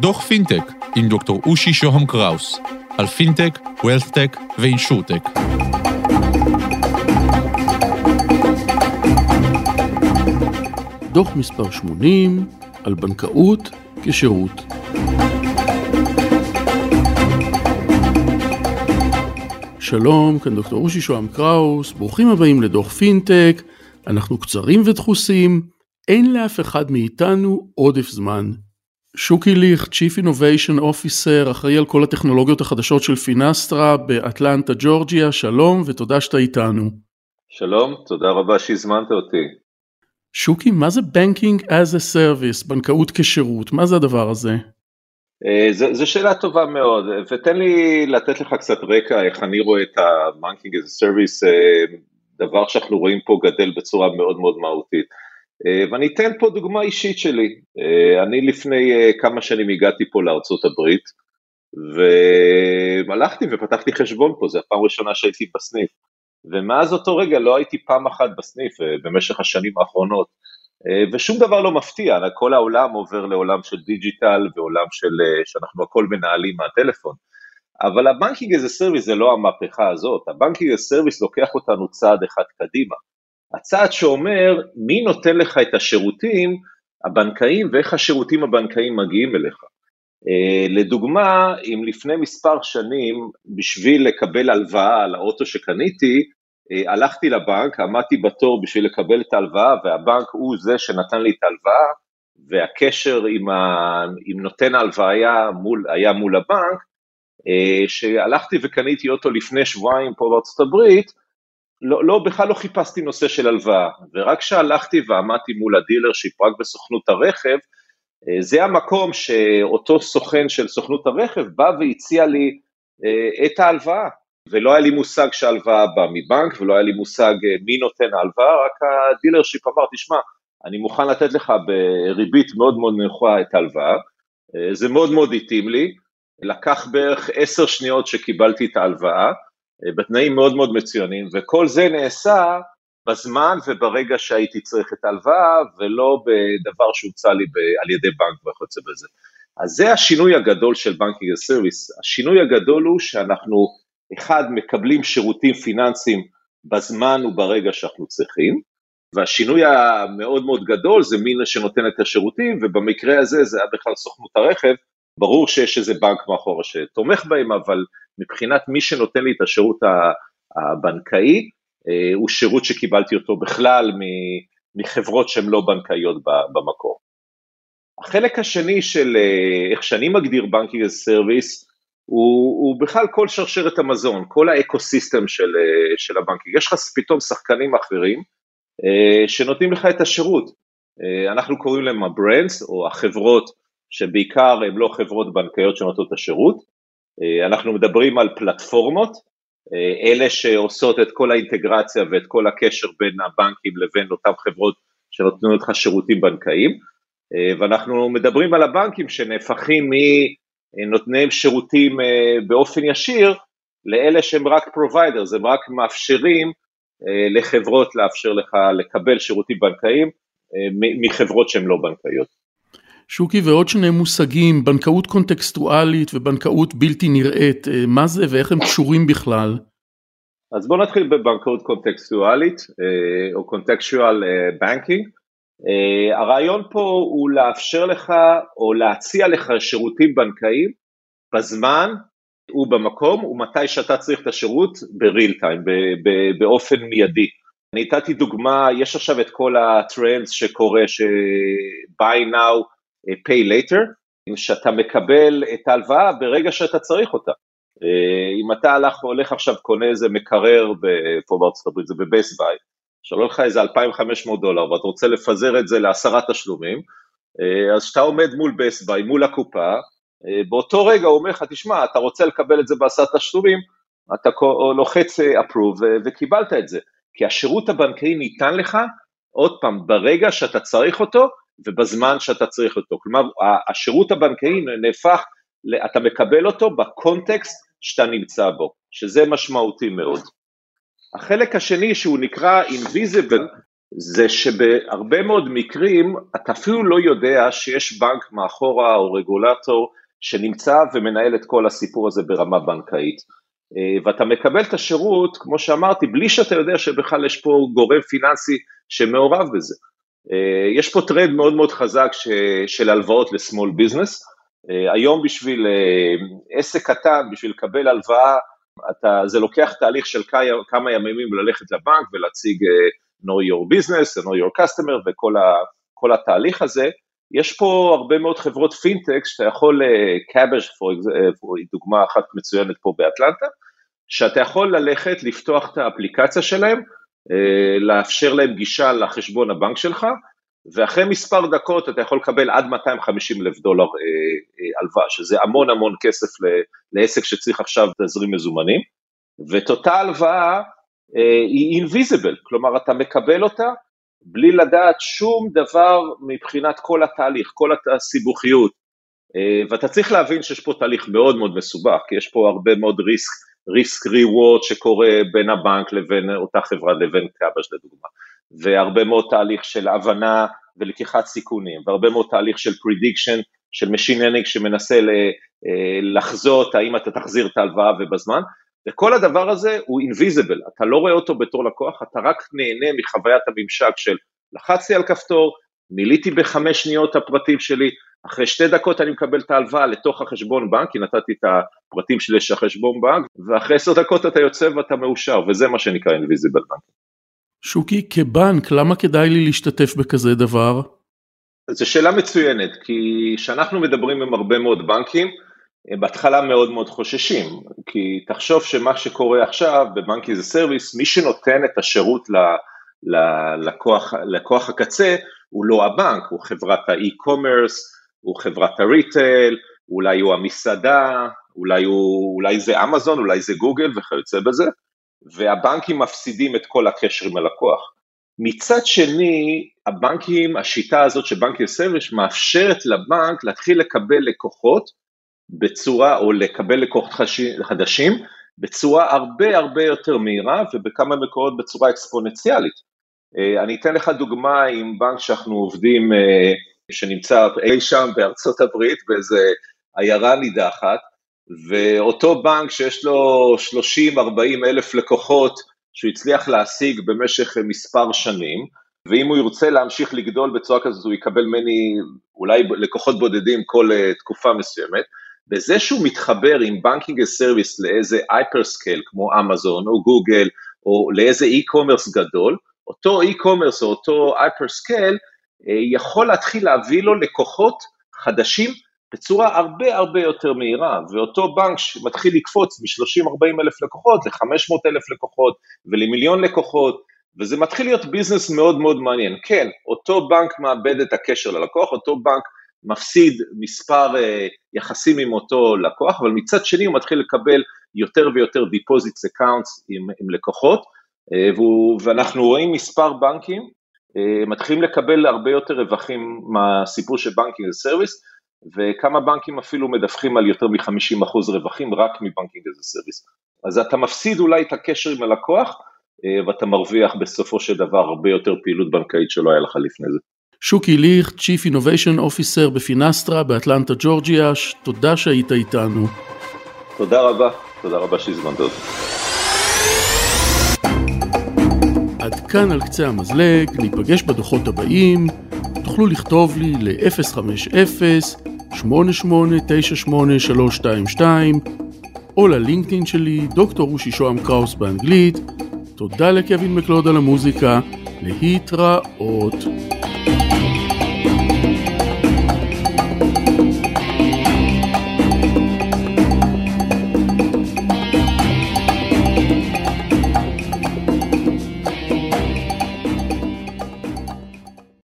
דוח פינטק עם דוקטור אושי שוהם קראוס על פינטק, wealthtech ו insurtech. דוח מספר 80 על בנקאות כשירות. שלום, כאן דוקטור אושי שוהם קראוס, ברוכים הבאים לדוח פינטק, אנחנו קצרים ודחוסים, אין לאף אחד מאיתנו עודף זמן. שוקי ליך, Chief Innovation Officer, אחראי על כל הטכנולוגיות החדשות של פינסטרה באטלנטה, ג'ורג'יה, שלום ותודה שאתה איתנו. שלום, תודה רבה שהזמנת אותי. שוקי, מה זה Banking as a Service, בנקאות כשירות, מה זה הדבר הזה? אה, זו שאלה טובה מאוד, ותן לי לתת לך קצת רקע איך אני רואה את ה-Banking as a Service, אה, דבר שאנחנו רואים פה גדל בצורה מאוד מאוד מהותית. אה, ואני אתן פה דוגמה אישית שלי. אני לפני כמה שנים הגעתי פה לארצות הברית, והלכתי ופתחתי חשבון פה, זו הפעם הראשונה שהייתי בסניף. ומאז אותו רגע לא הייתי פעם אחת בסניף במשך השנים האחרונות. אה, ושום דבר לא מפתיע, כל העולם עובר לעולם של דיג'יטל ועולם של, אה, שאנחנו הכל מנהלים מהטלפון. אבל ה banking as a service זה לא המהפכה הזאת, ה banking as a service לוקח אותנו צעד אחד קדימה. הצעד שאומר מי נותן לך את השירותים הבנקאיים ואיך השירותים הבנקאיים מגיעים אליך. אה, לדוגמה, אם לפני מספר שנים בשביל לקבל הלוואה על האוטו שקניתי, אה, הלכתי לבנק, עמדתי בתור בשביל לקבל את ההלוואה, והבנק הוא זה שנתן לי את ההלוואה, והקשר עם, ה... עם נותן ההלוואה היה מול, היה מול הבנק, אה, שהלכתי וקניתי אותו לפני שבועיים פה בארצות הברית, לא, לא, בכלל לא חיפשתי נושא של הלוואה, ורק כשהלכתי ועמדתי מול ה dealership רק בסוכנות הרכב, אה, זה המקום שאותו סוכן של סוכנות הרכב בא והציע לי את ההלוואה, ולא היה לי מושג שההלוואה באה מבנק, ולא היה לי מושג אה, מי נותן ההלוואה, רק ה dealership אמר, תשמע, אני מוכן לתת לך בריבית מאוד מאוד נמוכה את ההלוואה, אה, זה מאוד מאוד התאים לי, לקח בערך עשר שניות שקיבלתי את ההלוואה, אה, בתנאים מאוד מאוד מצוינים, וכל זה נעשה בזמן וברגע שהייתי צריך את ההלוואה, ולא בדבר שהוצע לי על ידי בנק וכיוצא בזה. אז זה השינוי הגדול של banking service, השינוי הגדול הוא שאנחנו אחד, מקבלים שירותים פיננסיים בזמן וברגע שאנחנו צריכים, והשינוי המאוד מאוד גדול זה מי שנותן את השירותים, ובמקרה הזה זה היה בכלל סוכנות הרכב, ברור שיש איזה בנק מאחורה שתומך בהם, אבל מבחינת מי שנותן לי את השירות הבנקאי, אה, הוא שירות שקיבלתי אותו בכלל מחברות שהן לא בנקאיות במקור. החלק השני של אה, איך שאני מגדיר banking as הוא, הוא בכלל כל שרשרת המזון, כל ה ecosystem של, אה, של הבנקים. יש לך פתאום שחקנים אחרים שנותנים לך את השירות. אנחנו קוראים להם ה brands, או החברות שבעיקר הן לא חברות בנקאיות שנותנות את השירות. אנחנו מדברים על פלטפורמות, אלה שעושות את כל האינטגרציה ואת כל הקשר בין הבנקים לבין אותן חברות שנותנות לך שירותים בנקאיים. ואנחנו מדברים על הבנקים שנהפכים מ... נותנים שירותים אה, באופן ישיר לאלה שהם רק provider, הם רק מאפשרים אה, לחברות לאפשר לך לקבל שירותים בנקאיים אה, מחברות שהן לא בנקאיות. שוקי ועוד שני מושגים, בנקאות קונטקסטואלית ובנקאות בלתי נראית, מה זה ואיך הם קשורים בכלל? אז בואו נתחיל בבנקאות קונטקסטואלית או קונטקסטואל בנקינג. Uh, הרעיון פה הוא לאפשר לך או להציע לך שירותים בנקאיים בזמן ובמקום ומתי שאתה צריך את השירות ב real time, באופן מיידי. אני נתתי דוגמה, יש עכשיו את כל ה trends שקורה, ש buy now, pay later, שאתה מקבל את ההלוואה ברגע שאתה צריך אותה. אה, אם אתה הלך, הולך עכשיו, קונה איזה מקרר פה בארצות הברית, זה בבסט ביי, שעולה לך איזה 2,500 דולר ואתה רוצה לפזר את זה לעשרה תשלומים, אה, אז כשאתה עומד מול בסט ביי, מול הקופה, אה, באותו רגע הוא אומר לך, תשמע, אתה רוצה לקבל את זה בעשרה תשלומים, אתה לוחץ אה, approve וקיבלת את זה. כי השירות הבנקאי ניתן לך, עוד פעם, ברגע שאתה צריך אותו ובזמן שאתה צריך אותו. כלומר, השירות הבנקאי נהפך, אתה מקבל אותו בקונטקסט שאתה נמצא בו, שזה משמעותי מאוד. החלק השני שהוא נקרא invisible, זה שבהרבה מאוד מקרים אתה אפילו לא יודע שיש בנק מאחורה או רגולטור שנמצא ומנהל את כל הסיפור הזה ברמה בנקאית. אה, ואתה מקבל את השירות, כמו שאמרתי, בלי שאתה יודע שבכלל יש פה גורם פיננסי שמעורב בזה. אה, יש פה טרנד מאוד מאוד חזק ש, של הלוואות ל-small business. אה, היום בשביל עסק קטן, בשביל לקבל הלוואה, אתה, זה לוקח תהליך של כמה ימים ללכת לבנק ולהציג know your business, know your customer וכל התהליך הזה. יש פה הרבה מאוד חברות פינטק שאתה יכול, קאבג' היא דוגמה אחת מצוינת פה באטלנטה, שאתה יכול ללכת, לפתוח את האפליקציה שלהם, אה, לאפשר להם גישה לחשבון הבנק שלך, ואחרי מספר דקות אתה יכול לקבל עד 250 אלף דולר אה, אה, הלוואה, שזה המון המון כסף לעסק שצריך עכשיו תזרים מזומנים, ואת אותה הלוואה היא אינביזיבל, כלומר אתה מקבל אותה בלי לדעת שום דבר מבחינת כל התהליך, כל הסיבוכיות, ואתה צריך להבין שיש פה תהליך מאוד מאוד מסובך, כי יש פה הרבה מאוד ריסק ריסק ריוורד שקורה בין הבנק לבין אותה חברה לבין קאבש לדוגמה, והרבה מאוד תהליך של הבנה ולקיחת סיכונים, והרבה מאוד תהליך של prediction, של Learning שמנסה אה, לחזות האם אתה תחזיר את ההלוואה ובזמן, וכל הדבר הזה הוא invisible, אתה לא רואה אותו בתור לקוח, אתה רק נהנה מחוויית הממשק של לחצתי על כפתור, מילאתי בחמש שניות הפרטים שלי, אחרי שתי דקות אני מקבל את ההלוואה לתוך החשבון בנק, כי נתתי את הפרטים שלי של החשבון בנק, ואחרי עשר דקות אתה יוצא ואתה מאושר, וזה מה שנקרא invisible bank. שוקי, כבנק, למה כדאי לי להשתתף בכזה דבר? זו שאלה מצוינת, כי כשאנחנו מדברים עם הרבה מאוד בנקים, בהתחלה מאוד מאוד חוששים, כי תחשוב שמה שקורה עכשיו ב bank as a service, מי שנותן את השירות ללקוח, לקוח הקצה הוא לא הבנק, הוא חברת ה e-commerce, הוא חברת ה retail, אולי הוא המסעדה, אולי, הוא, אולי זה אמזון, אולי זה גוגל וכיוצא בזה, והבנקים מפסידים את כל הקשר עם הלקוח. מצד שני, הבנקים, השיטה הזאת של banking service מאפשרת לבנק להתחיל לקבל לקוחות בצורה, או לקבל לקוחות חדשים, בצורה הרבה הרבה יותר מהירה ובכמה מקורות בצורה אקספוננציאלית. אה, אני אתן לך דוגמה עם בנק שאנחנו עובדים אה, שנמצא אי שם בארצות הברית, באיזה עיירה נידחת, ואותו בנק שיש לו 30-40 אלף לקוחות שהוא הצליח להשיג במשך מספר שנים, ואם הוא ירצה להמשיך לגדול בצורה כזאת, הוא יקבל ממני אולי לקוחות בודדים כל uh, תקופה מסוימת. בזה שהוא מתחבר עם banking service לאיזה hyperscale כמו אמזון או גוגל, או לאיזה e-commerce גדול, אותו e-commerce או אותו אה, יכול להתחיל להביא לו לקוחות חדשים בצורה הרבה הרבה יותר מהירה, ואותו בנק שמתחיל לקפוץ מ-30-40 אלף לקוחות ל-500 אלף לקוחות ולמיליון לקוחות, וזה מתחיל להיות business מאוד מאוד מעניין. כן, אותו בנק מאבד את הקשר ללקוח, אותו בנק מפסיד מספר אה, יחסים עם אותו לקוח, אבל מצד שני הוא מתחיל לקבל יותר ויותר deposits accounts עם, עם לקוחות, אה, והוא, ואנחנו רואים מספר בנקים אה, מתחילים לקבל הרבה יותר רווחים מהסיפור של banking service, וכמה בנקים אפילו מדווחים על יותר מ-50% רווחים רק מ banking as a service. אז אתה מפסיד אולי את הקשר עם הלקוח, אה, ואתה מרוויח בסופו של דבר הרבה יותר פעילות בנקאית שלא היה לך לפני זה. שוקי ליך, Chief Innovation Officer בפינסטרה באטלנטה ג'ורג'יה, תודה שהיית איתנו. תודה רבה, תודה רבה שהזמנת אותי. כאן על קצה המזלג, ניפגש בדוחות הבאים, תוכלו לכתוב לי ל-050-8898-322 או ללינקדאין שלי, דוקטור רושי שוהם קראוס באנגלית. תודה לקווין מקלוד על המוזיקה, להתראות.